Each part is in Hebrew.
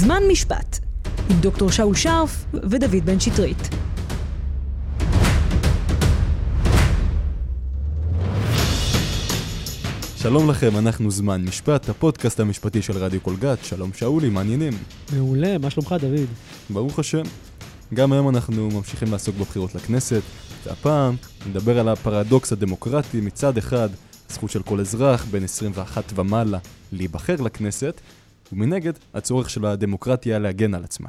זמן משפט, עם דוקטור שאול שרף ודוד בן שטרית. שלום לכם, אנחנו זמן משפט, הפודקאסט המשפטי של רדיו קולגת. שלום שאולי, מעניינים. מעולה, מה שלומך דוד? ברוך השם. גם היום אנחנו ממשיכים לעסוק בבחירות לכנסת, והפעם נדבר על הפרדוקס הדמוקרטי מצד אחד, הזכות של כל אזרח בין 21 ומעלה להיבחר לכנסת, ומנגד, הצורך של הדמוקרטיה להגן על עצמה.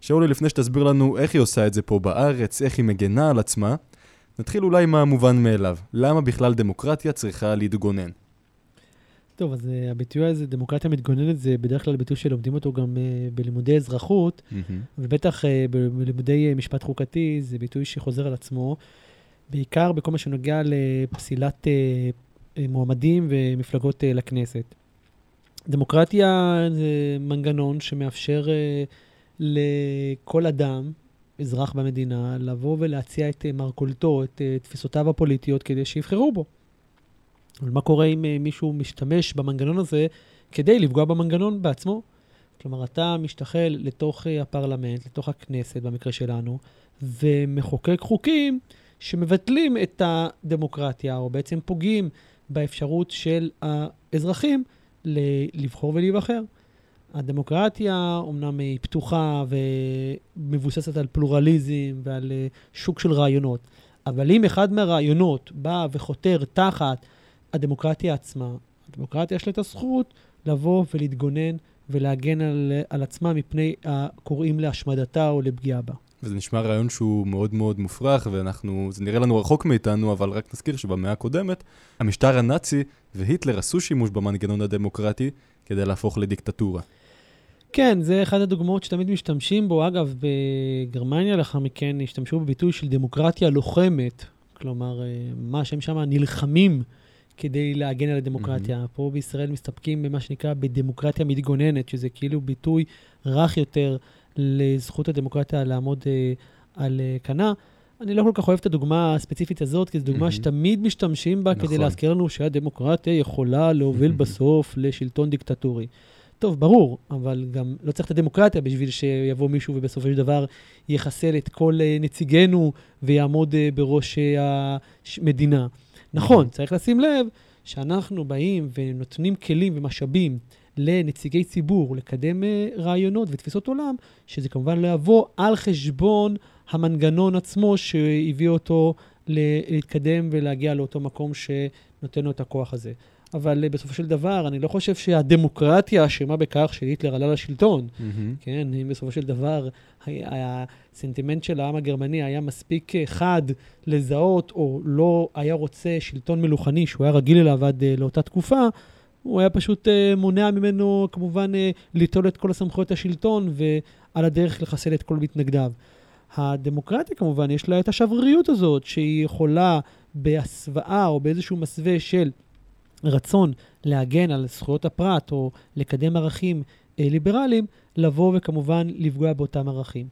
שאולי, לפני שתסביר לנו איך היא עושה את זה פה בארץ, איך היא מגנה על עצמה, נתחיל אולי מהמובן מאליו. למה בכלל דמוקרטיה צריכה להתגונן? טוב, אז uh, הביטוי הזה, דמוקרטיה מתגוננת, זה בדרך כלל ביטוי שלומדים אותו גם uh, בלימודי אזרחות, mm-hmm. ובטח uh, בלימודי uh, משפט חוקתי, זה ביטוי שחוזר על עצמו, בעיקר בכל מה שנוגע לפסילת uh, מועמדים ומפלגות uh, לכנסת. דמוקרטיה זה מנגנון שמאפשר uh, לכל אדם, אזרח במדינה, לבוא ולהציע את uh, מרכולתו, את uh, תפיסותיו הפוליטיות, כדי שיבחרו בו. אבל מה קורה אם מישהו משתמש במנגנון הזה כדי לפגוע במנגנון בעצמו? כלומר, אתה משתחל לתוך הפרלמנט, לתוך הכנסת, במקרה שלנו, ומחוקק חוקים שמבטלים את הדמוקרטיה, או בעצם פוגעים באפשרות של האזרחים לבחור ולהיבחר. הדמוקרטיה אומנם היא פתוחה ומבוססת על פלורליזם ועל אה, שוק של רעיונות, אבל אם אחד מהרעיונות בא וחותר תחת הדמוקרטיה עצמה, הדמוקרטיה יש לה את הזכות לבוא ולהתגונן ולהגן על, על עצמה מפני הקוראים להשמדתה או לפגיעה בה. וזה נשמע רעיון שהוא מאוד מאוד מופרך, ואנחנו, זה נראה לנו רחוק מאיתנו, אבל רק נזכיר שבמאה הקודמת, המשטר הנאצי והיטלר עשו שימוש במנגנון הדמוקרטי כדי להפוך לדיקטטורה. כן, זה אחת הדוגמאות שתמיד משתמשים בו. אגב, בגרמניה לאחר מכן השתמשו בביטוי של דמוקרטיה לוחמת. כלומר, אה, מה שהם שם נלחמים כדי להגן על הדמוקרטיה. Mm-hmm. פה בישראל מסתפקים במה שנקרא בדמוקרטיה מתגוננת, שזה כאילו ביטוי רך יותר לזכות הדמוקרטיה לעמוד uh, על uh, כנה. אני לא כל כך אוהב את הדוגמה הספציפית הזאת, כי זו דוגמה mm-hmm. שתמיד משתמשים בה נכון. כדי להזכיר לנו שהדמוקרטיה יכולה להוביל mm-hmm. בסוף לשלטון דיקטטורי. טוב, ברור, אבל גם לא צריך את הדמוקרטיה בשביל שיבוא מישהו ובסופו של דבר יחסל את כל uh, נציגינו ויעמוד uh, בראש המדינה. נכון, צריך לשים לב שאנחנו באים ונותנים כלים ומשאבים לנציגי ציבור לקדם רעיונות ותפיסות עולם, שזה כמובן לא יבוא על חשבון המנגנון עצמו שהביא אותו להתקדם ולהגיע לאותו מקום שנותן לו את הכוח הזה. אבל בסופו של דבר, אני לא חושב שהדמוקרטיה אשמה בכך שהיטלר עלה לשלטון. Mm-hmm. כן, אם בסופו של דבר הסנטימנט של העם הגרמני היה מספיק חד לזהות, או לא היה רוצה שלטון מלוכני שהוא היה רגיל אליו עד אה, לאותה תקופה, הוא היה פשוט uh, מונע ממנו, כמובן, uh, ליטול את כל הסמכויות השלטון ועל הדרך לחסל את כל מתנגדיו. הדמוקרטיה, כמובן, יש לה את השבריריות הזאת, שהיא יכולה בהסוואה או באיזשהו מסווה של רצון להגן על זכויות הפרט או לקדם ערכים אה, ליברליים, לבוא וכמובן לפגוע באותם ערכים.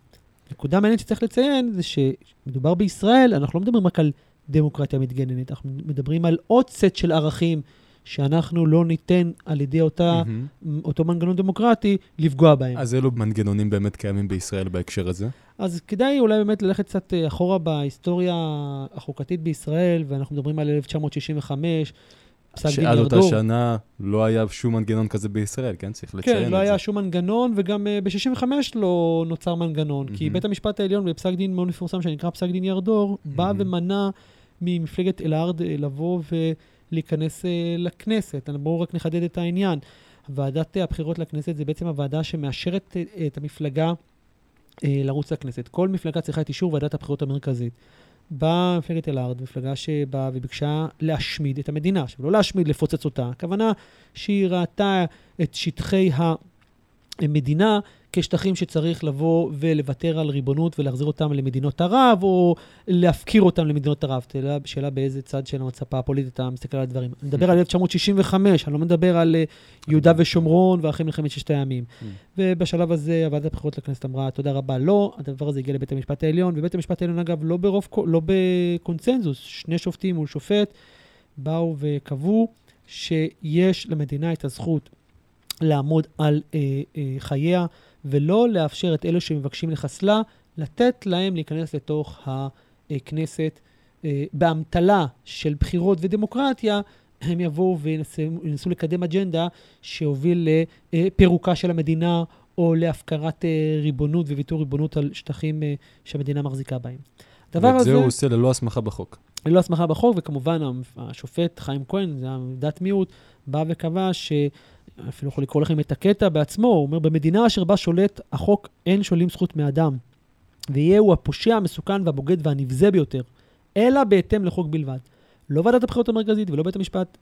נקודה מעניינת שצריך לציין זה שמדובר בישראל, אנחנו לא מדברים רק על דמוקרטיה מתגננת, אנחנו מדברים על עוד סט של ערכים שאנחנו לא ניתן על ידי אותה, mm-hmm. אותו מנגנון דמוקרטי לפגוע בהם. אז אילו מנגנונים באמת קיימים בישראל בהקשר הזה? אז כדאי אולי באמת ללכת קצת אה, אחורה בהיסטוריה החוקתית בישראל, ואנחנו מדברים על 1965, פסק דין ירדור. שעד אותה שנה לא היה שום מנגנון כזה בישראל, כן? צריך לציין כן, את לא זה. כן, לא היה שום מנגנון, וגם uh, ב-65 לא נוצר מנגנון, mm-hmm. כי בית המשפט העליון, בפסק דין מאוד מפורסם שנקרא פסק דין ירדור, mm-hmm. בא ומנע ממפלגת אלארד אה, לבוא ולהיכנס uh, לכנסת. בואו רק נחדד את העניין. ועדת הבחירות לכנסת זה בעצם הוועדה שמאשרת uh, את המפלגה לרוץ לכנסת. כל מפלגה צריכה את אישור ועדת הבחירות המרכזית. באה מפלגת אלארד, מפלגה שבאה וביקשה להשמיד את המדינה. עכשיו, לא להשמיד, לפוצץ אותה. הכוונה שהיא ראתה את שטחי המדינה כשטחים שצריך לבוא ולוותר על ריבונות ולהחזיר אותם למדינות ערב, או להפקיר אותם למדינות ערב. שאלה, שאלה באיזה צד של המצפה הפוליטית אתה מסתכל על הדברים. אני מדבר על 1965, אני לא מדבר על אה, יהודה ושומרון ואחרי מלחמת ששת הימים. ובשלב הזה הוועדת הבחירות לכנסת אמרה, תודה רבה, לא, הדבר הזה הגיע לבית המשפט העליון, ובית המשפט העליון, אגב, לא, ברוב, לא בקונצנזוס, שני שופטים מול שופט, באו וקבעו שיש למדינה את הזכות לעמוד על אה, אה, חייה, ולא לאפשר את אלו שמבקשים לחסלה, לתת להם להיכנס לתוך הכנסת אה, באמתלה של בחירות ודמוקרטיה, הם יבואו וינסו לקדם אג'נדה שהוביל לפירוקה של המדינה או להפקרת אה, ריבונות וויתור ריבונות על שטחים אה, שהמדינה מחזיקה בהם. ואת זה הוא עושה ללא הסמכה בחוק. ללא הסמכה בחוק, וכמובן השופט חיים כהן, זה דעת מיעוט, בא וקבע ש... אפילו יכול לקרוא לכם את הקטע בעצמו, הוא אומר, במדינה אשר בה שולט החוק אין שוללים זכות מאדם, ויהיה הוא הפושע, המסוכן והבוגד והנבזה ביותר, אלא בהתאם לחוק בלבד. לא ועדת הבחירות המרכזית ולא בית המשפט,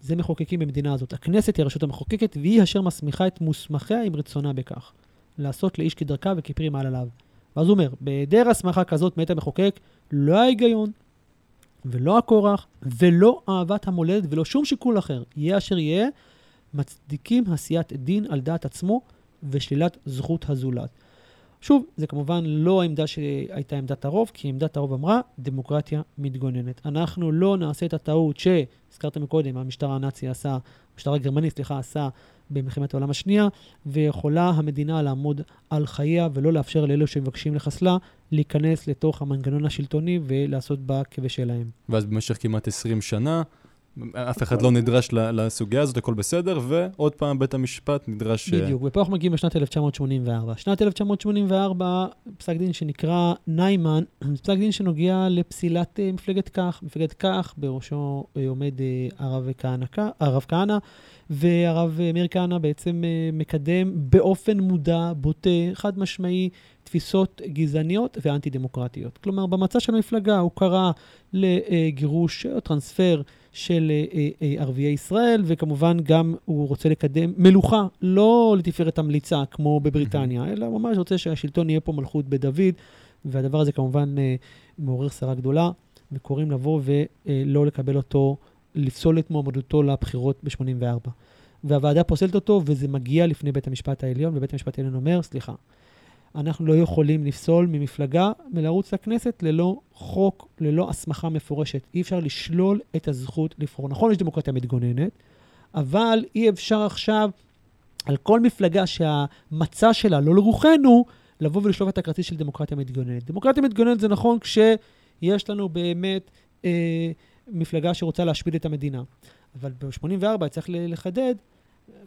זה מחוקקים במדינה הזאת. הכנסת היא הרשות המחוקקת, והיא אשר מסמיכה את מוסמכיה עם רצונה בכך. לעשות לאיש כדרכה וכפרי מעל עליו. ואז הוא אומר, בהיעדר הסמכה כזאת מאת המחוקק, לא ההיגיון, ולא הכורח, ולא אהבת המולדת, ולא שום שיקול אחר, יהיה אשר יהיה, מצדיקים עשיית דין על דעת עצמו ושלילת זכות הזולת. שוב, זה כמובן לא העמדה שהייתה עמדת הרוב, כי עמדת הרוב אמרה, דמוקרטיה מתגוננת. אנחנו לא נעשה את הטעות שהזכרת מקודם, המשטר הנאצי עשה, המשטר הגרמני, סליחה, עשה במלחמת העולם השנייה, ויכולה המדינה לעמוד על חייה ולא לאפשר לאלו שמבקשים לחסלה להיכנס לתוך המנגנון השלטוני ולעשות בה כבשלהם. ואז במשך כמעט 20 שנה, אף אחד לא נדרש לסוגיה הזאת, הכל בסדר, ועוד פעם בית המשפט נדרש... אה, בדיוק, ופה אנחנו מגיעים לשנת 1984. שנת 1984, פסק דין שנקרא ניימן, פסק דין שנוגע לפסילת uh, מפלגת כך. מפלגת כך, בראשו uh, עומד הרב כהנא, הרב כהנא, והרב מאיר כהנא בעצם מקדם באופן מודע, בוטה, חד משמעי, תפיסות גזעניות ואנטי-דמוקרטיות. כלומר, במצע של המפלגה הוא קרא לגירוש או טרנספר של אה, אה, אה, ערביי ישראל, וכמובן גם הוא רוצה לקדם מלוכה, לא לתפארת המליצה כמו בבריטניה, אלא הוא ממש רוצה שהשלטון יהיה פה מלכות בדוד, והדבר הזה כמובן מעורר שרה גדולה, וקוראים לבוא ולא לקבל אותו, לפסול את מועמדותו לבחירות ב-84. והוועדה פוסלת אותו, וזה מגיע לפני בית המשפט העליון, ובית המשפט העליון אומר, סליחה, אנחנו לא יכולים לפסול ממפלגה מלרוץ לכנסת ללא חוק, ללא הסמכה מפורשת. אי אפשר לשלול את הזכות לבחור. נכון, יש דמוקרטיה מתגוננת, אבל אי אפשר עכשיו על כל מפלגה שהמצע שלה לא לרוחנו, לבוא ולשלוף את הכרטיס של דמוקרטיה מתגוננת. דמוקרטיה מתגוננת זה נכון כשיש לנו באמת אה, מפלגה שרוצה להשמיד את המדינה. אבל ב-84 צריך לחדד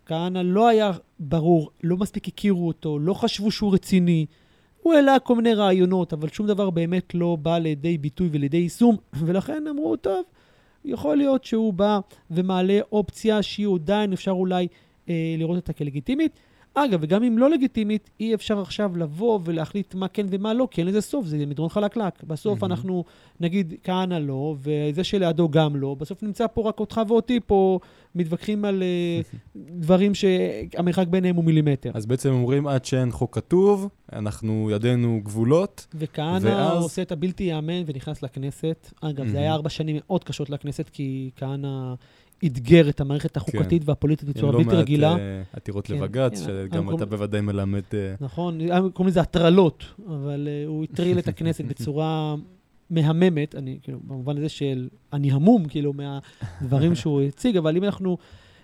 כהנא לא היה ברור, לא מספיק הכירו אותו, לא חשבו שהוא רציני. הוא העלה כל מיני רעיונות, אבל שום דבר באמת לא בא לידי ביטוי ולידי יישום, ולכן אמרו, טוב, יכול להיות שהוא בא ומעלה אופציה שהיא עדיין אפשר אולי אה, לראות אותה כלגיטימית. אגב, וגם אם לא לגיטימית, אי אפשר עכשיו לבוא ולהחליט מה כן ומה לא, כי אין לזה סוף, זה מדרון חלקלק. בסוף mm-hmm. אנחנו נגיד כהנא לא, וזה שלידו גם לא, בסוף נמצא פה רק אותך ואותי פה מתווכחים על uh, דברים שהמרחק ביניהם הוא מילימטר. אז בעצם אומרים, עד שאין חוק כתוב, אנחנו, ידינו גבולות. וכהנא ואז... עושה את הבלתי ייאמן ונכנס לכנסת. אגב, mm-hmm. זה היה ארבע שנים מאוד קשות לכנסת, כי כהנא... אתגר את המערכת החוקתית כן. והפוליטית בצורה בלתי לא רגילה. לא מעט uh, עתירות כן, לבג"ץ, כן, שגם אתה קורא... בוודאי מלמד... Uh... נכון, קוראים לזה הטרלות, אבל uh, הוא הטריל את הכנסת בצורה מהממת, אני, כאילו, במובן הזה של אני המום, כאילו, מהדברים שהוא הציג, אבל אם אנחנו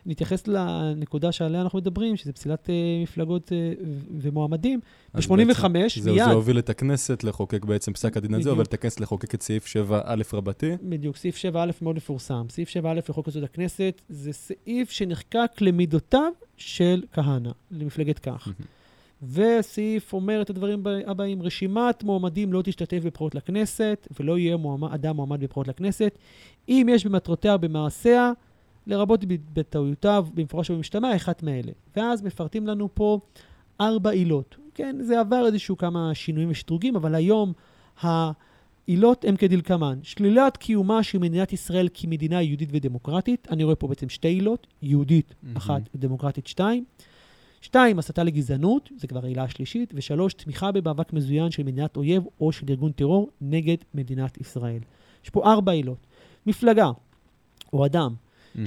נתייחס לנקודה שעליה אנחנו מדברים, שזה פסילת uh, מפלגות uh, ומועמדים, ב-85, מיד... זה הוביל את הכנסת לחוקק בעצם פסק הדין הזה, אבל את הכנסת לחוקק את סעיף 7א רבתי. בדיוק, סעיף 7א מאוד מפורסם. סעיף 7א לחוק יסוד הכנסת זה סעיף שנחקק למידותיו של כהנא, למפלגת כך. וסעיף אומר את הדברים הבאים, רשימת מועמדים לא תשתתף בבחירות לכנסת, ולא יהיה מועמד, אדם מועמד בבחירות לכנסת, אם יש במטרותיה או במעשיה, לרבות בטעויותיו, במפורש ובמשתמע, אחת מאלה. ואז מפרטים לנו פה ארבע עילות. כן, זה עבר איזשהו כמה שינויים ושדרוגים, אבל היום העילות הן כדלקמן. שלילת קיומה של מדינת ישראל כמדינה יהודית ודמוקרטית. אני רואה פה בעצם שתי עילות, יהודית mm-hmm. אחת ודמוקרטית שתיים. שתיים, הסתה לגזענות, זה כבר העילה השלישית. ושלוש, תמיכה במאבק מזוין של מדינת אויב או של ארגון טרור נגד מדינת ישראל. יש פה ארבע עילות. מפלגה או אדם.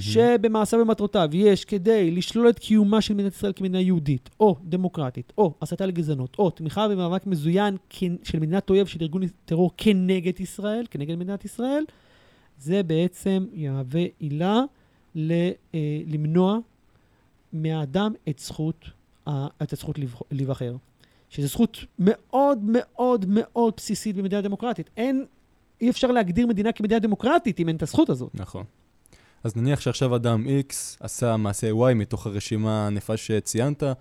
שבמעשה במטרותיו יש כדי לשלול את קיומה של מדינת ישראל כמדינה יהודית, או דמוקרטית, או הסתה לגזענות, או תמיכה במאבק מזוין של מדינת אויב של ארגון טרור כנגד ישראל, כנגד מדינת ישראל, זה בעצם יהווה עילה ל, אה, למנוע מהאדם את זכות, ה- את הזכות להיבחר. שזו זכות מאוד מאוד מאוד בסיסית במדינה דמוקרטית. אין, אי אפשר להגדיר מדינה כמדינה דמוקרטית אם אין את הזכות הזאת. נכון. אז נניח שעכשיו אדם X עשה מעשה Y מתוך הרשימה הענפה שציינת, אה,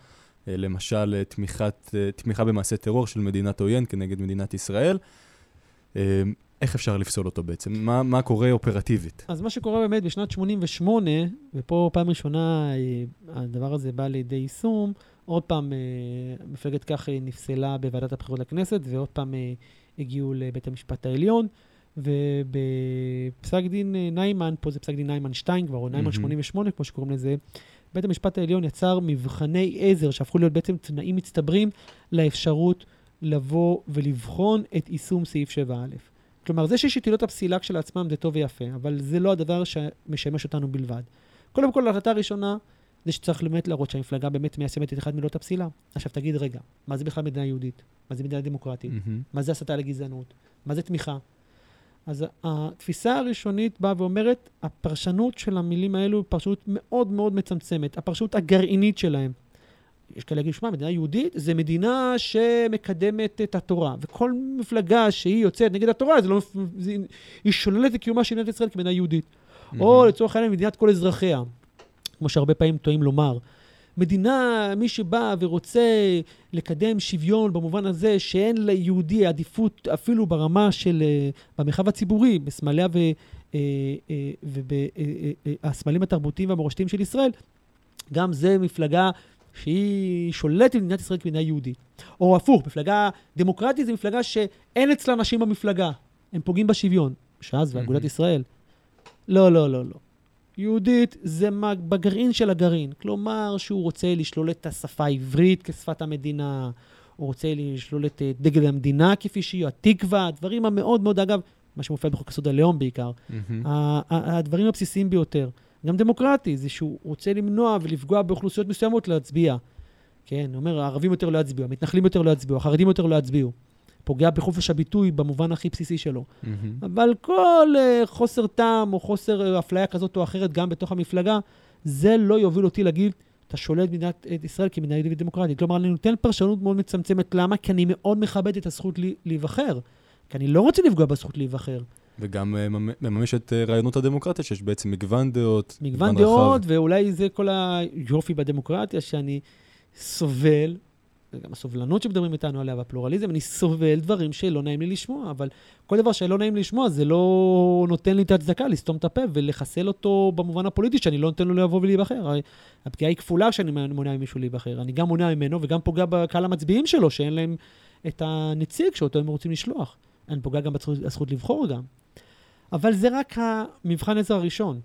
למשל אה, תמיכת, אה, תמיכה במעשה טרור של מדינת עוין כנגד מדינת ישראל. איך אפשר לפסול אותו בעצם? מה, מה קורה אופרטיבית? אז מה שקורה באמת בשנת 88, ופה פעם ראשונה הדבר הזה בא לידי יישום, עוד פעם מפלגת כך נפסלה בוועדת הבחירות לכנסת, ועוד פעם הגיעו לבית המשפט העליון, ובפסק דין אה, ניימן, פה זה פסק דין ניימן 2 כבר, או ניימן מהמם. 88, כמו שקוראים לזה, בית המשפט העליון יצר מבחני עזר שהפכו להיות בעצם תנאים מצטברים לאפשרות לבוא ולבחון את יישום סעיף 7א. כלומר, זה שיש עילות הפסילה כשלעצמם זה טוב ויפה, אבל זה לא הדבר שמשמש אותנו בלבד. קודם כל, ההחלטה הראשונה, זה שצריך באמת להראות שהמפלגה באמת מיישמת את אחת מעילות הפסילה. עכשיו תגיד, רגע, מה זה בכלל מדינה יהודית? מה זה מדינה דמוקרטית? מהמם. מה זה הסתה לגזענות? מה זה תמיכה? אז התפיסה הראשונית באה ואומרת, הפרשנות של המילים האלו היא פרשנות מאוד מאוד מצמצמת, הפרשנות הגרעינית שלהם. יש כאלה יגידו, שמע, מדינה יהודית זה מדינה שמקדמת את התורה, וכל מפלגה שהיא יוצאת נגד התורה, זה לא, זה, היא שוללת את קיומה של מדינת ישראל כמדינה יהודית. או מהמם. לצורך העניין מדינת כל אזרחיה, כמו שהרבה פעמים טועים לומר. מדינה, מי שבא ורוצה לקדם שוויון במובן הזה שאין ליהודי עדיפות אפילו ברמה של, אה, במרחב הציבורי, בסמליה ובסמלים התרבותיים והמורשתיים של ישראל, גם זה מפלגה שהיא שולטת במדינת ישראל כמדינה יהודית. או הפוך, מפלגה דמוקרטית זה מפלגה שאין אצלה נשים במפלגה, הם פוגעים בשוויון. ש"ס ואגודת. ישראל. לא, לא, לא, לא. יהודית זה מה, בגרעין של הגרעין. כלומר, שהוא רוצה לשלול את השפה העברית כשפת המדינה, הוא רוצה לשלול את אה, דגל המדינה כפי שהיא, התקווה, הדברים המאוד מאוד, אגב, מה שמופיע בחוק יסוד הלאום בעיקר, ה- הדברים הבסיסיים ביותר. גם דמוקרטי, זה שהוא רוצה למנוע ולפגוע באוכלוסיות מסוימות להצביע. כן, הוא אומר, הערבים יותר לא יצביעו, המתנחלים יותר לא יצביעו, החרדים יותר לא יצביעו. פוגע בחופש הביטוי במובן הכי בסיסי שלו. מהמם. אבל כל uh, חוסר טעם או חוסר uh, אפליה כזאת או אחרת, גם בתוך המפלגה, זה לא יוביל אותי להגיד, אתה שולט מדינת את ישראל כמדינה יהודית ודמוקרטית. כלומר, אני נותן פרשנות מאוד מצמצמת. למה? כי אני מאוד מכבד את הזכות לי, להיבחר. כי אני לא רוצה לפגוע בזכות להיבחר. וגם אה, ממ- מממש את אה, רעיונות הדמוקרטיה, שיש בעצם מגוון דעות, מגוון רחב. דעות, ואולי זה כל היופי בדמוקרטיה, שאני סובל, וגם הסובלנות שמדברים איתנו עליה, והפלורליזם, אני סובל דברים שלא נעים לי לשמוע, אבל כל דבר שלא נעים לי לשמוע, זה לא נותן לי את ההצדקה לסתום את הפה ולחסל אותו במובן הפוליטי, שאני לא נותן לו לבוא ולהיבחר. הפגיעה היא כפולה כשאני מונע ממישהו להיבחר. אני גם מונע ממנו וגם פוגע בקהל המצביעים שלו, שאין להם את הנציג שאותו הם רוצים לשלוח. אני פוגע גם בזכות לבחור גם. אבל זה רק המבחן עזר הראשון.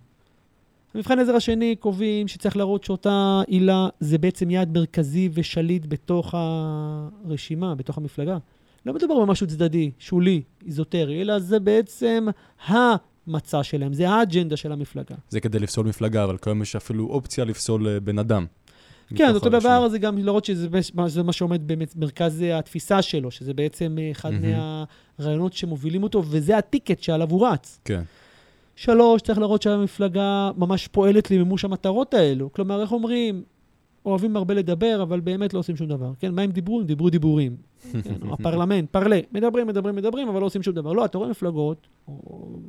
במבחן עזר השני קובעים שצריך להראות שאותה עילה זה בעצם יעד מרכזי ושליט בתוך הרשימה, בתוך המפלגה. לא מדובר במשהו צדדי, שולי, איזוטרי, אלא זה בעצם המצע שלהם, זה האג'נדה של המפלגה. זה כדי לפסול מפלגה, אבל כיום יש אפילו אופציה לפסול אה, בן אדם. כן, אותו. דבר, זה גם להראות שזה מה- זה מה שעומד במרכז התפיסה שלו, שזה בעצם אה, אחד. מהרעיונות שמובילים אותו, וזה הטיקט שעליו הוא רץ. כן. שלוש, צריך להראות שהמפלגה ממש פועלת למימוש המטרות האלו. כלומר, איך אומרים, אוהבים הרבה לדבר, אבל באמת לא עושים שום דבר. כן, מה הם דיברו? הם דיברו דיבורים. כן, הפרלמנט, פרלה, מדברים, מדברים, מדברים, אבל לא עושים שום דבר. לא, אתה רואה מפלגות, או,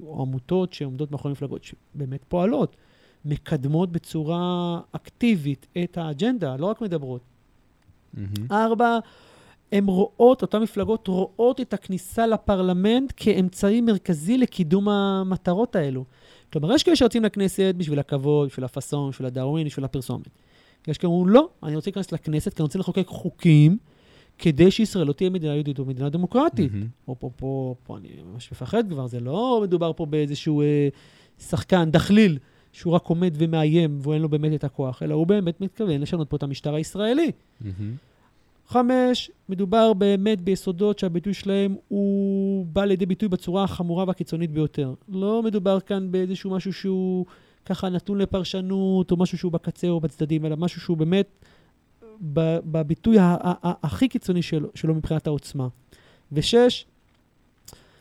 או עמותות שעומדות מאחורי מפלגות, שבאמת פועלות, מקדמות בצורה אקטיבית את האג'נדה, לא רק מדברות. ארבע, הן רואות, אותן מפלגות רואות את הכניסה לפרלמנט כאמצעי מרכזי לקידום המטרות האלו. כלומר, יש כאלה שיוצאים לכנסת בשביל הכבוד, בשביל הפאסון, בשביל הדאווין, בשביל הפרסומת. יש כאלה שאומרים, לא, אני רוצה להיכנס לכנסת כי אני רוצה לחוקק חוקים כדי שישראל לא תהיה מדינה יהודית או מדינה דמוקרטית. מהמם. פה, פה, פה, פה אני ממש מפחד כבר, זה לא מדובר פה באיזשהו אה, שחקן, דחליל, שהוא רק עומד ומאיים ואין לו באמת את הכוח, אלא הוא באמת מתכוון לשנות פה את המשטר הישראלי. מהמם. חמש, מדובר באמת ביסודות שהביטוי שלהם הוא בא לידי ביטוי בצורה החמורה והקיצונית ביותר. לא מדובר כאן באיזשהו משהו שהוא ככה נתון לפרשנות, או משהו שהוא בקצה או בצדדים, אלא משהו שהוא באמת בביטוי הכי קיצוני שלו, שלו מבחינת העוצמה. ושש,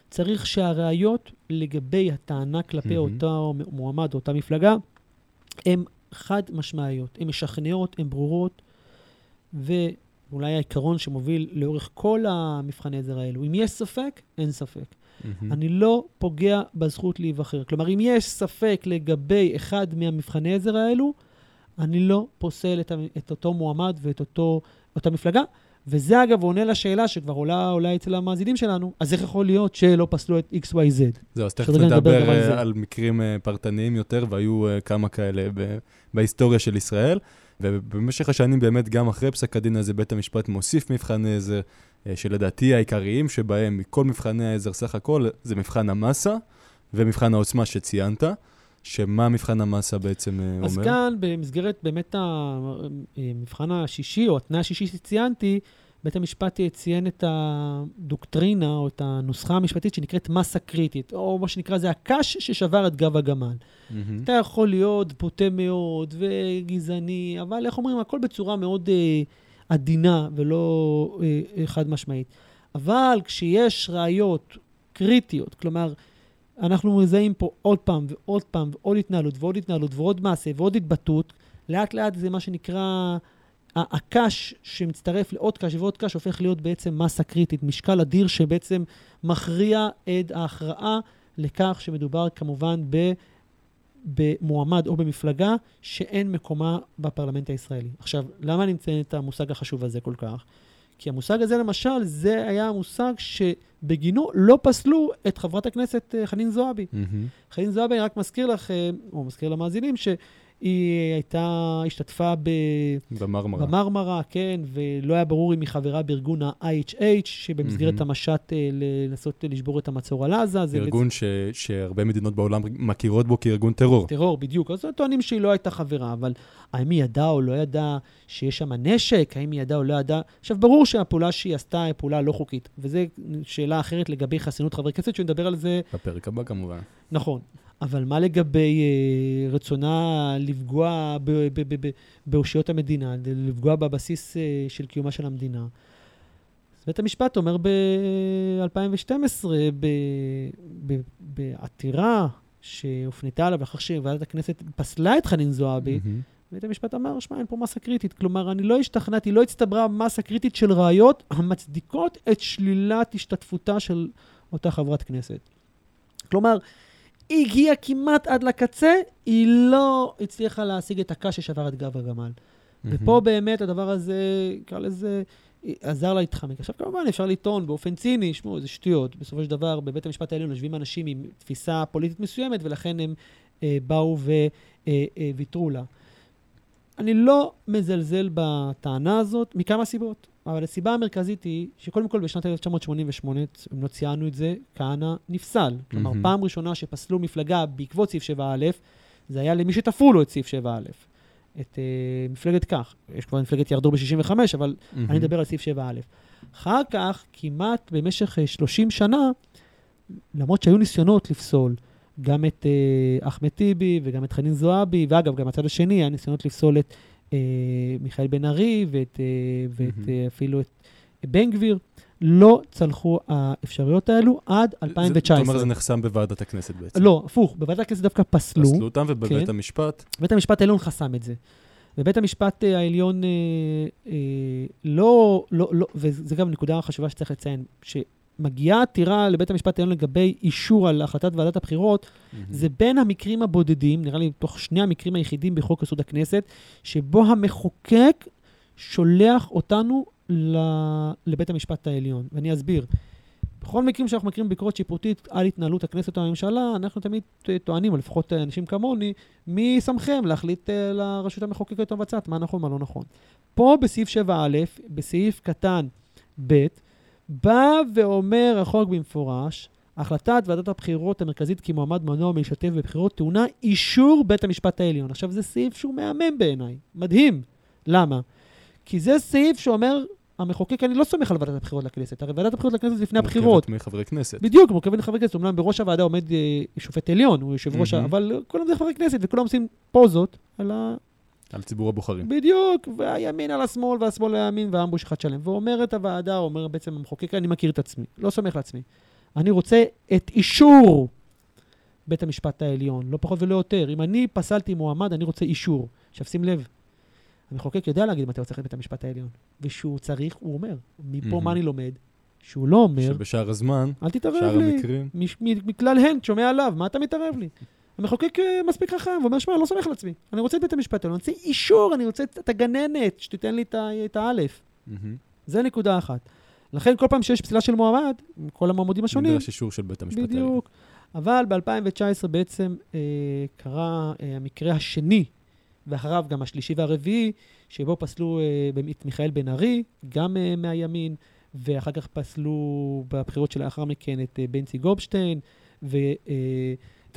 צריך שהראיות לגבי הטענה כלפי מהמם. אותו מועמד או אותה מפלגה, הם חד משמעיות. הן משכנעות, הן ברורות, ואולי העיקרון שמוביל לאורך כל המבחני עזר האלו, אם יש ספק, אין ספק. מהמם. אני לא פוגע בזכות להיבחר. כלומר, אם יש ספק לגבי אחד מהמבחני עזר האלו, אני לא פוסל את, את אותו מועמד ואת אותו, אותה מפלגה. וזה, אגב, עונה לשאלה שכבר עולה אולי אצל המאזינים שלנו, אז איך יכול להיות שלא פסלו את XYZ? זהו, אז תכף נדבר על אה. על מקרים אה, פרטניים יותר, והיו אה, כמה כאלה ב- בהיסטוריה של ישראל. ובמשך השנים באמת, גם אחרי פסק הדין הזה, בית המשפט מוסיף מבחני עזר, שלדעתי העיקריים שבהם, מכל מבחני העזר סך הכל, זה מבחן המסה ומבחן העוצמה שציינת, שמה מבחן המסה בעצם אה, אז אומר? כאן, במסגרת באמת המבחן השישי, או התנאי השישי שציינתי, בית המשפט ציין את הדוקטרינה, או את הנוסחה המשפטית שנקראת מסה קריטית, או מה שנקרא, זה הקש ששבר את גב הגמל. מהמם. אתה יכול להיות בוטה מאוד וגזעני, אבל איך אומרים, הכל בצורה מאוד אה, עדינה ולא אה, אה, חד משמעית. אבל כשיש ראיות קריטיות, כלומר, אנחנו מזהים פה עוד פעם ועוד פעם ועוד התנהלות ועוד התנהלות ועוד מעשה ועוד התבטאות, לאט לאט זה מה שנקרא, הקש שמצטרף לעוד קש ועוד קש הופך להיות בעצם מסה קריטית, משקל אדיר שבעצם מכריע את ההכרעה לכך שמדובר כמובן ב... במועמד או במפלגה שאין מקומה בפרלמנט הישראלי. עכשיו, למה אני מציין את המושג החשוב הזה כל כך? כי המושג הזה, למשל, זה היה המושג שבגינו לא פסלו את חברת הכנסת אה, חנין זועבי. מהמם. חנין זועבי, אני רק מזכיר לכם, או מזכיר למאזינים, שהיא הייתה, השתתפה ב... במרמרה. במרמרה, כן, ולא היה ברור אם היא חברה בארגון ה-IHH, שבמסגרת מהמם. המשט אה, לנסות לשבור את המצור על עזה. זה ארגון ש- שהרבה מדינות בעולם מכירות בו כארגון טרור. טרור, בדיוק. אז טוענים שהיא לא הייתה חברה, אבל האם היא ידעה או לא ידעה שיש שם נשק? האם היא ידעה או לא ידעה? עכשיו, ברור שהפעולה שהיא עשתה היא פעולה לא חוקית, וזו שאלה אחרת לגבי חסינות חברי כנסת, שנדבר על זה בפרק הבא כמובן. נכון. אבל מה לגבי אה, רצונה לפגוע באושיות המדינה, לפגוע בבסיס אה, של קיומה של המדינה? אז בית המשפט אומר ב-2012, בעתירה שהופנתה אליו לאחר שוועדת הכנסת פסלה את חנין זועבי, מהמם. בית המשפט אמר, שמע, אין פה מסה קריטית. כלומר, אני לא השתכנעתי, לא הצטברה מסה קריטית של ראיות המצדיקות את שלילת השתתפותה של אותה חברת כנסת. כלומר, היא הגיעה כמעט עד לקצה, היא לא הצליחה להשיג את הקש ששבר את גב הגמל. ופה באמת הדבר הזה, נקרא לזה, עזר לה להתחמק. עכשיו, כמובן, אפשר לטעון באופן ציני, שמעו, זה שטויות. בסופו של דבר, בבית המשפט העליון יושבים אנשים עם תפיסה פוליטית מסוימת, ולכן הם אה, באו וויתרו לה. אני לא מזלזל בטענה הזאת מכמה סיבות, אבל הסיבה המרכזית היא שקודם כל בשנת 1988, אם לא ציינו את זה, כהנא נפסל. כלומר, מהמם. פעם ראשונה שפסלו מפלגה בעקבות סעיף 7א, זה היה למי שתפרו לו את סעיף 7א. את uh, מפלגת כך. יש כבר מפלגת ירדור ב-65, אבל מהמם. אני מדבר על סעיף 7א. אחר כך, כמעט במשך אה, 30 שנה, למרות שהיו ניסיונות לפסול גם את אה, אחמד טיבי וגם את חנין זועבי, ואגב, גם הצד השני, היה ניסיונות לפסול את אה, מיכאל בן ארי ואת, אה, ואת. אה, אפילו את בן גביר, לא צלחו האפשרויות האלו עד זה- 2019. זאת אומרת, זה נחסם בוועדת הכנסת בעצם. לא, הפוך, בוועדת הכנסת דווקא פסלו. פסלו אותם, ובבית כן. המשפט, בית המשפט העליון חסם את זה. ובית המשפט אה, העליון אה, אה, לא, לא, לא, וזה גם נקודה חשובה שצריך לציין, שמגיעה עתירה לבית המשפט העליון לגבי אישור על החלטת ועדת הבחירות, זה בין המקרים הבודדים, נראה לי מתוך שני המקרים היחידים בחוק יסוד הכנסת, שבו המחוקק שולח אותנו ל- לבית המשפט העליון. ואני אסביר. בכל מקרים שאנחנו מכירים ביקורת שיפוטית על התנהלות הכנסת או הממשלה, אנחנו תמיד טוענים, או לפחות אנשים כמוני, מי שמכם להחליט אה, לרשות המחוקקת או המבצעת מה נכון, מה לא נכון. פה בסעיף 7א, בסעיף קטן ב', בא ואומר החוק במפורש, החלטת ועדת הבחירות המרכזית כי מועמד מנוע מלהשתתף בבחירות טעונה אישור בית המשפט העליון. עכשיו, זה סעיף שהוא מהמם בעיניי, מדהים. למה? כי זה סעיף שאומר, המחוקק, אני לא סומך על ועדת הבחירות לכנסת, הרי ועדת הבחירות לכנסת לפני הבחירות. מורכבת מחברי כנסת. בדיוק, מורכבת מחברי כנסת, אומנם בראש הוועדה עומד אה, שופט עליון, הוא יושב ראש, ה- מהמם. אבל כולם זה חברי כנסת, וכולם עושים פוזות על ה... על ציבור הבוחרים. בדיוק, והימין על השמאל, והשמאל על הימין, והאמבוש אחד שלם. ואומרת הוועדה, אומר בעצם המחוקק, אני מכיר את עצמי, לא סומך לעצמי. אני רוצה את אישור בית המשפט העליון, לא פחות ולא יותר. אם אני פסלתי מועמד, אני רוצה אישור. עכשיו שים לב, המחוקק יודע להגיד מתי הוא צריך את בית המשפט העליון. ושהוא צריך, הוא אומר. מפה Mhm. מה אני לומד? שהוא לא אומר, שבשאר הזמן, אל תתערב שאר לי. המקרים, מכלל הן, שומע עליו, מה אתה מתערב לי? המחוקק אה, מספיק חכם, ואומר, שמע, אני לא סומך על עצמי. אני רוצה את בית המשפט אני רוצה אישור, אני רוצה את הגננת, שתיתן לי את האלף. זה נקודה אחת. לכן כל פעם שיש פסילה של מועמד, כל המועמדים השונים, נדרש אישור של בית המשפט העליון. בדיוק. אבל ב-2019 בעצם אה, קרה אה, המקרה השני, ואחריו גם השלישי והרביעי, שבו פסלו אה, את מיכאל בן ארי, גם אה, מהימין, ואחר כך פסלו בבחירות שלאחר מכן את אה, בנצי גופשטיין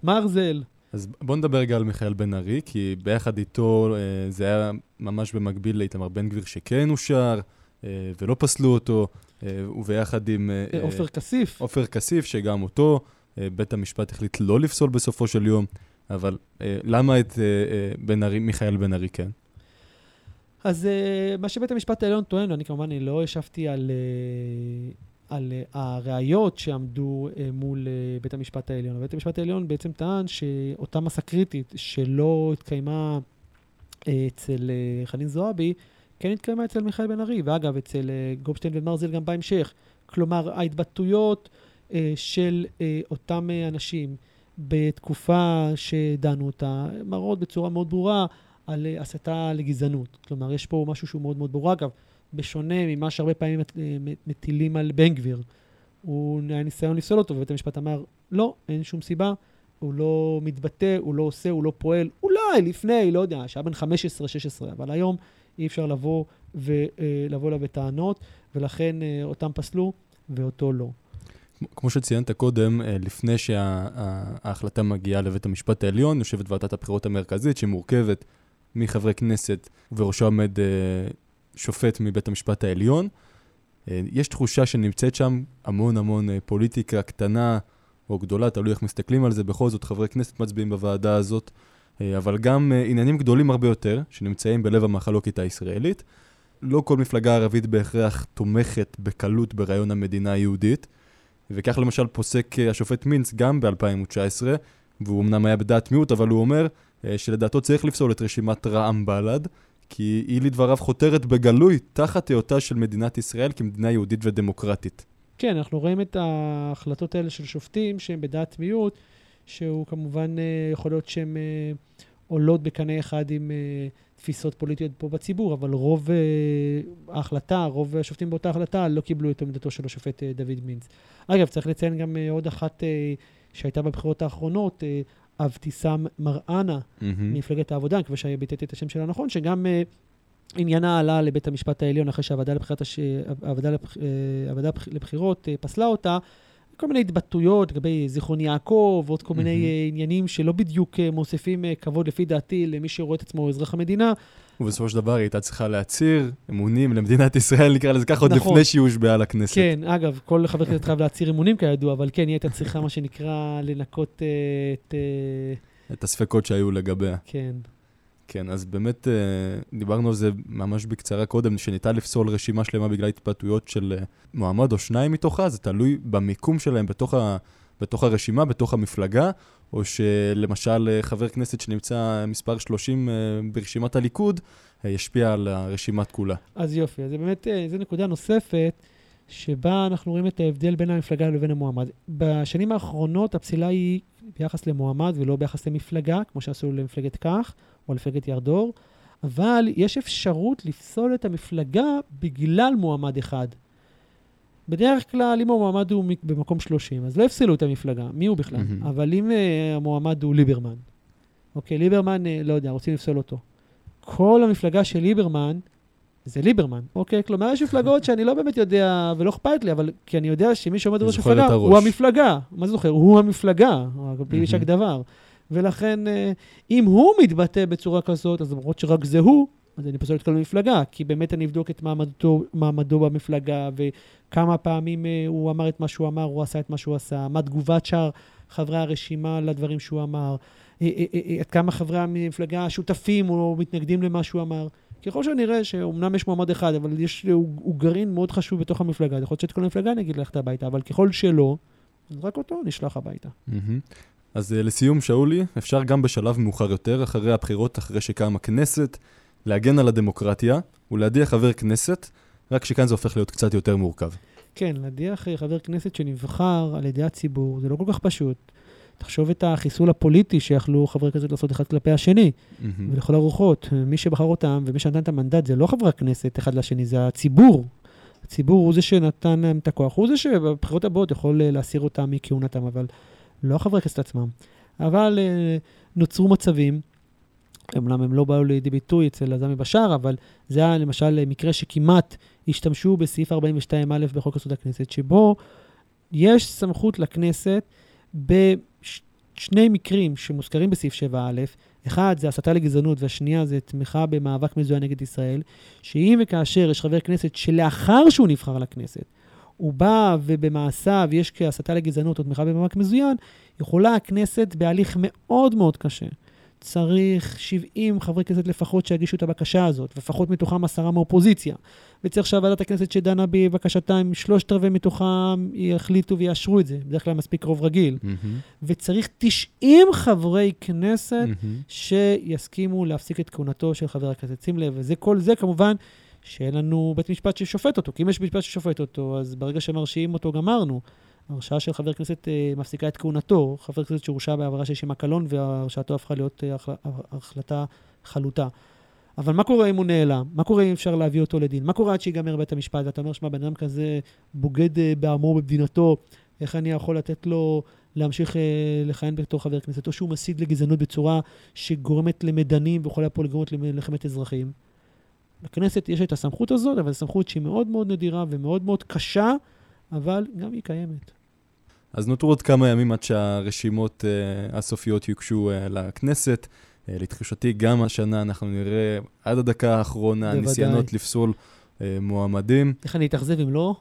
מרזל. אז בוא נדבר רגע על מיכאל בן ארי, כי ביחד איתו אה, זה היה ממש במקביל לאיתמר בן גביר שכן אושר, אה, ולא פסלו אותו, אה, וביחד עם אה, אה, עופר כסיף. עופר כסיף, שגם אותו אה, בית המשפט החליט לא לפסול בסופו של יום, אבל אה, למה את אה, אה, בן ארי, מיכאל בן ארי כן? אז מה שבית המשפט העליון טוען, ואני כמובן אני לא ישבתי על, על uh, הראיות שעמדו uh, מול uh, בית המשפט העליון. בית המשפט העליון בעצם טען שאותה מסה קריטית שלא התקיימה אצל חנין זועבי, כן התקיימה אצל מיכאל בן ארי, ואגב, אצל גופשטיין ומרזל גם בהמשך. כלומר, ההתבטאויות של אותם אנשים בתקופה שדנו אותה, מראות בצורה מאוד ברורה על אה, הסתה לגזענות. כלומר, יש פה משהו שהוא מאוד מאוד ברור. אגב, בשונה ממה שהרבה פעמים אה, מטילים על בן גביר, הוא היה ניסיון לפסול אותו, ובית המשפט אמר, לא, אין שום סיבה, הוא לא מתבטא, הוא לא עושה, הוא לא פועל. אולי לפני, לא יודע, שהיה בן 15-16, אבל היום אי אפשר לבוא ולבוא אליו בטענות, ולכן אה, אותם פסלו ואותו לא. כמו- שציינת קודם, אה, לפני שההחלטה מגיעה לבית המשפט העליון, יושבת ועדת הבחירות המרכזית, שמורכבת מחברי כנסת, ובראשו עומד אה, שופט מבית המשפט העליון. אה, יש תחושה שנמצאת שם המון המון אה, פוליטיקה קטנה או גדולה, תלוי איך מסתכלים על זה, בכל זאת חברי כנסת מצביעים בוועדה הזאת, אה, אבל גם עניינים גדולים הרבה יותר, שנמצאים בלב המחלוקת הישראלית. לא כל מפלגה ערבית בהכרח תומכת בקלות ברעיון המדינה היהודית. וכך למשל פוסק השופט מינץ גם ב-2019, והוא אמנם היה בדעת מיעוט, אבל הוא אומר שלדעתו צריך לפסול את רשימת רע"מ בל"ד, כי היא לדבריו חותרת בגלוי תחת היותה של מדינת ישראל כמדינה יהודית ודמוקרטית. כן, אנחנו רואים את ההחלטות האלה של שופטים שהם בדעת מיעוט, שהוא כמובן אה, יכול להיות שהן אה, עולות בקנה אחד עם אה, תפיסות פוליטיות פה בציבור, אבל רוב ההחלטה, רוב השופטים באותה החלטה לא קיבלו את עמדתו של השופט דוד מינץ. אגב, צריך לציין גם עוד אחת שהייתה בבחירות האחרונות, אבתיסאם מראענה. ממפלגת העבודה, אני מקווה שביטאתי את השם שלה נכון, שגם uh, עניינה עלה לבית המשפט העליון אחרי שהוועדה לבחירת הש... הוועדה, לבח... אה, הוועדה לבח- לבחירות uh, פסלה אותה. כל מיני התבטאויות לגבי זיכרון יעקב, ועוד כל מיני מהמם. uh, עניינים שלא בדיוק uh, מוסיפים uh, כבוד לפי דעתי למי שרואה את עצמו אזרח המדינה. ובסופו של דבר היא הייתה צריכה להצהיר אמונים למדינת ישראל, נקרא לזה ככה, עוד נכון. לפני שהיא הושבעה לכנסת. כן, אגב, כל חבר כנסת חייב להצהיר אמונים כידוע, אבל כן, היא הייתה צריכה, מה שנקרא, לנקות uh, את... Uh, את הספקות שהיו לגביה. כן. כן, אז באמת אה, דיברנו על זה ממש בקצרה קודם, שניתן לפסול רשימה שלמה בגלל התבטאויות של אה, מועמד או שניים מתוכה, זה תלוי במיקום שלהם בתוך, ה, בתוך הרשימה, בתוך המפלגה, או שלמשל אה, חבר כנסת שנמצא מספר 30 אה, ברשימת הליכוד, אה, ישפיע על הרשימת כולה. אז יופי, אז באמת, זו נקודה נוספת, שבה אנחנו רואים את ההבדל בין המפלגה לבין המועמד. בשנים האחרונות הפסילה היא ביחס למועמד ולא ביחס למפלגה, כמו שעשו למפלגת כך או למפלגת ירדור, אבל יש אפשרות לפסול את המפלגה בגלל מועמד אחד. בדרך כלל, אם המועמד הוא במקום 30, אז לא יפסלו את המפלגה, מי הוא בכלל? מהמם. אבל אם uh, המועמד הוא ליברמן, אוקיי, ליברמן, uh, לא יודע, רוצים לפסול אותו. כל המפלגה של ליברמן זה ליברמן, אוקיי? כלומר, יש מפלגות שאני לא באמת יודע, ולא אכפת לי, אבל כי אני יודע שמי שעומד בראש זוכר את מפלגה הראש. הוא המפלגה. מה זה זוכר? הוא המפלגה, בלי מהמם. שק דבר. ולכן, אה, אם הוא מתבטא בצורה כזאת, אז למרות שרק זה הוא, אז אני פוסל את כל המפלגה, כי באמת אני אבדוק את מעמדו, מעמדו במפלגה, וכמה פעמים אה, הוא אמר את מה שהוא אמר, הוא עשה את מה שהוא עשה, מה תגובת שאר חברי הרשימה לדברים שהוא אמר, אה, אה, עד כמה חברי המפלגה שותפים או מתנגדים למה שהוא אמר. ככל שנראה שאומנם יש מועמד אחד, אבל יש, הוא, הוא גרעין מאוד חשוב בתוך המפלגה, יכול להיות שאת כל המפלגה נגיד ללכת הביתה, אבל ככל שלא, רק אותו נשלח הביתה. אז לסיום, שאולי, אפשר גם בשלב מאוחר יותר, אחרי הבחירות, אחרי שקמה כנסת, להגן על הדמוקרטיה ולהדיח חבר כנסת, רק שכאן זה הופך להיות קצת יותר מורכב. כן, להדיח אה, חבר כנסת שנבחר על ידי הציבור, זה לא כל כך פשוט. תחשוב את החיסול הפוליטי שיכלו חברי כנסת לעשות אחד כלפי השני, מהמם. ולכל הרוחות. מי שבחר אותם ומי שנתן את המנדט זה לא חברי הכנסת אחד לשני, זה הציבור. הציבור הוא זה שנתן להם את הכוח, הוא זה שבבחירות הבאות יכול אה, להסיר אותם מכהונתם, אבל לא חברי הכנסת עצמם. אבל אה, נוצרו מצבים, אמנם הם לא באו לידי ביטוי אצל עזמי בשאר, אבל זה היה למשל מקרה שכמעט השתמשו בסעיף 42א בחוק יסוד הכנסת, שבו יש סמכות לכנסת בשני מקרים שמוזכרים בסעיף 7א, אחד זה הסתה לגזענות והשנייה זה תמיכה במאבק מזוין נגד ישראל, שאם וכאשר יש חבר כנסת שלאחר שהוא נבחר לכנסת, הוא בא ובמעשיו יש כהסתה לגזענות או תמיכה במאבק מזוין, יכולה הכנסת בהליך מאוד מאוד קשה. צריך 70 חברי כנסת לפחות שיגישו את הבקשה הזאת, לפחות מתוכם עשרה מאופוזיציה. וצריך שהוועדת הכנסת שדנה בבקשתם, שלושת רבעי מתוכם יחליטו ויאשרו את זה, בדרך כלל מספיק רוב רגיל. מהמם. וצריך 90 חברי כנסת מהמם. שיסכימו להפסיק את כהונתו של חבר הכנסת. שים לב, וזה כל זה כמובן שאין לנו בית משפט ששופט אותו, כי אם יש בית משפט ששופט אותו, אז ברגע שמרשיעים אותו גמרנו. הרשעה של חבר כנסת אה, מפסיקה את כהונתו, חבר כנסת שהורשע בעבירה שיש עימה קלון, והרשעתו הפכה להיות אה, החל- החלטה חלוטה. אבל מה קורה אם הוא נעלם? מה קורה אם אפשר להביא אותו לדין? מה קורה עד שיגמר בית המשפט? ואתה אומר, שמע, בן אדם כזה בוגד אה, בעמו במדינתו, איך אני יכול לתת לו להמשיך אה, לכהן בתור חבר כנסת? או שהוא מסית לגזענות בצורה שגורמת למדנים ויכולה פה לגרום למלחמת אזרחים. לכנסת יש את הסמכות הזאת, אבל זו סמכות שהיא מאוד מאוד נדירה ומאוד מאוד קשה, אבל גם היא קיימת. אז נותרו עוד כמה ימים עד שהרשימות uh, הסופיות יוגשו uh, לכנסת. Uh, לתחושתי, גם השנה אנחנו נראה עד הדקה האחרונה בוודאי. ניסיונות לפסול uh, מועמדים. איך אני אתאכזב אם לא?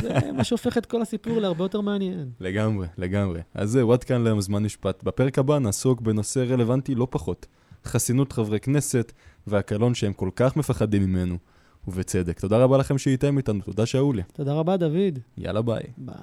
זה מה שהופך את כל הסיפור להרבה יותר מעניין. לגמרי, לגמרי. אז זהו, עד כאן להיום זמן משפט. בפרק הבא נעסוק בנושא רלוונטי לא פחות. חסינות חברי כנסת והקלון שהם כל כך מפחדים ממנו. ובצדק. תודה רבה לכם שהייתם איתנו, תודה שאולי. תודה רבה, דוד. יאללה ביי. ביי.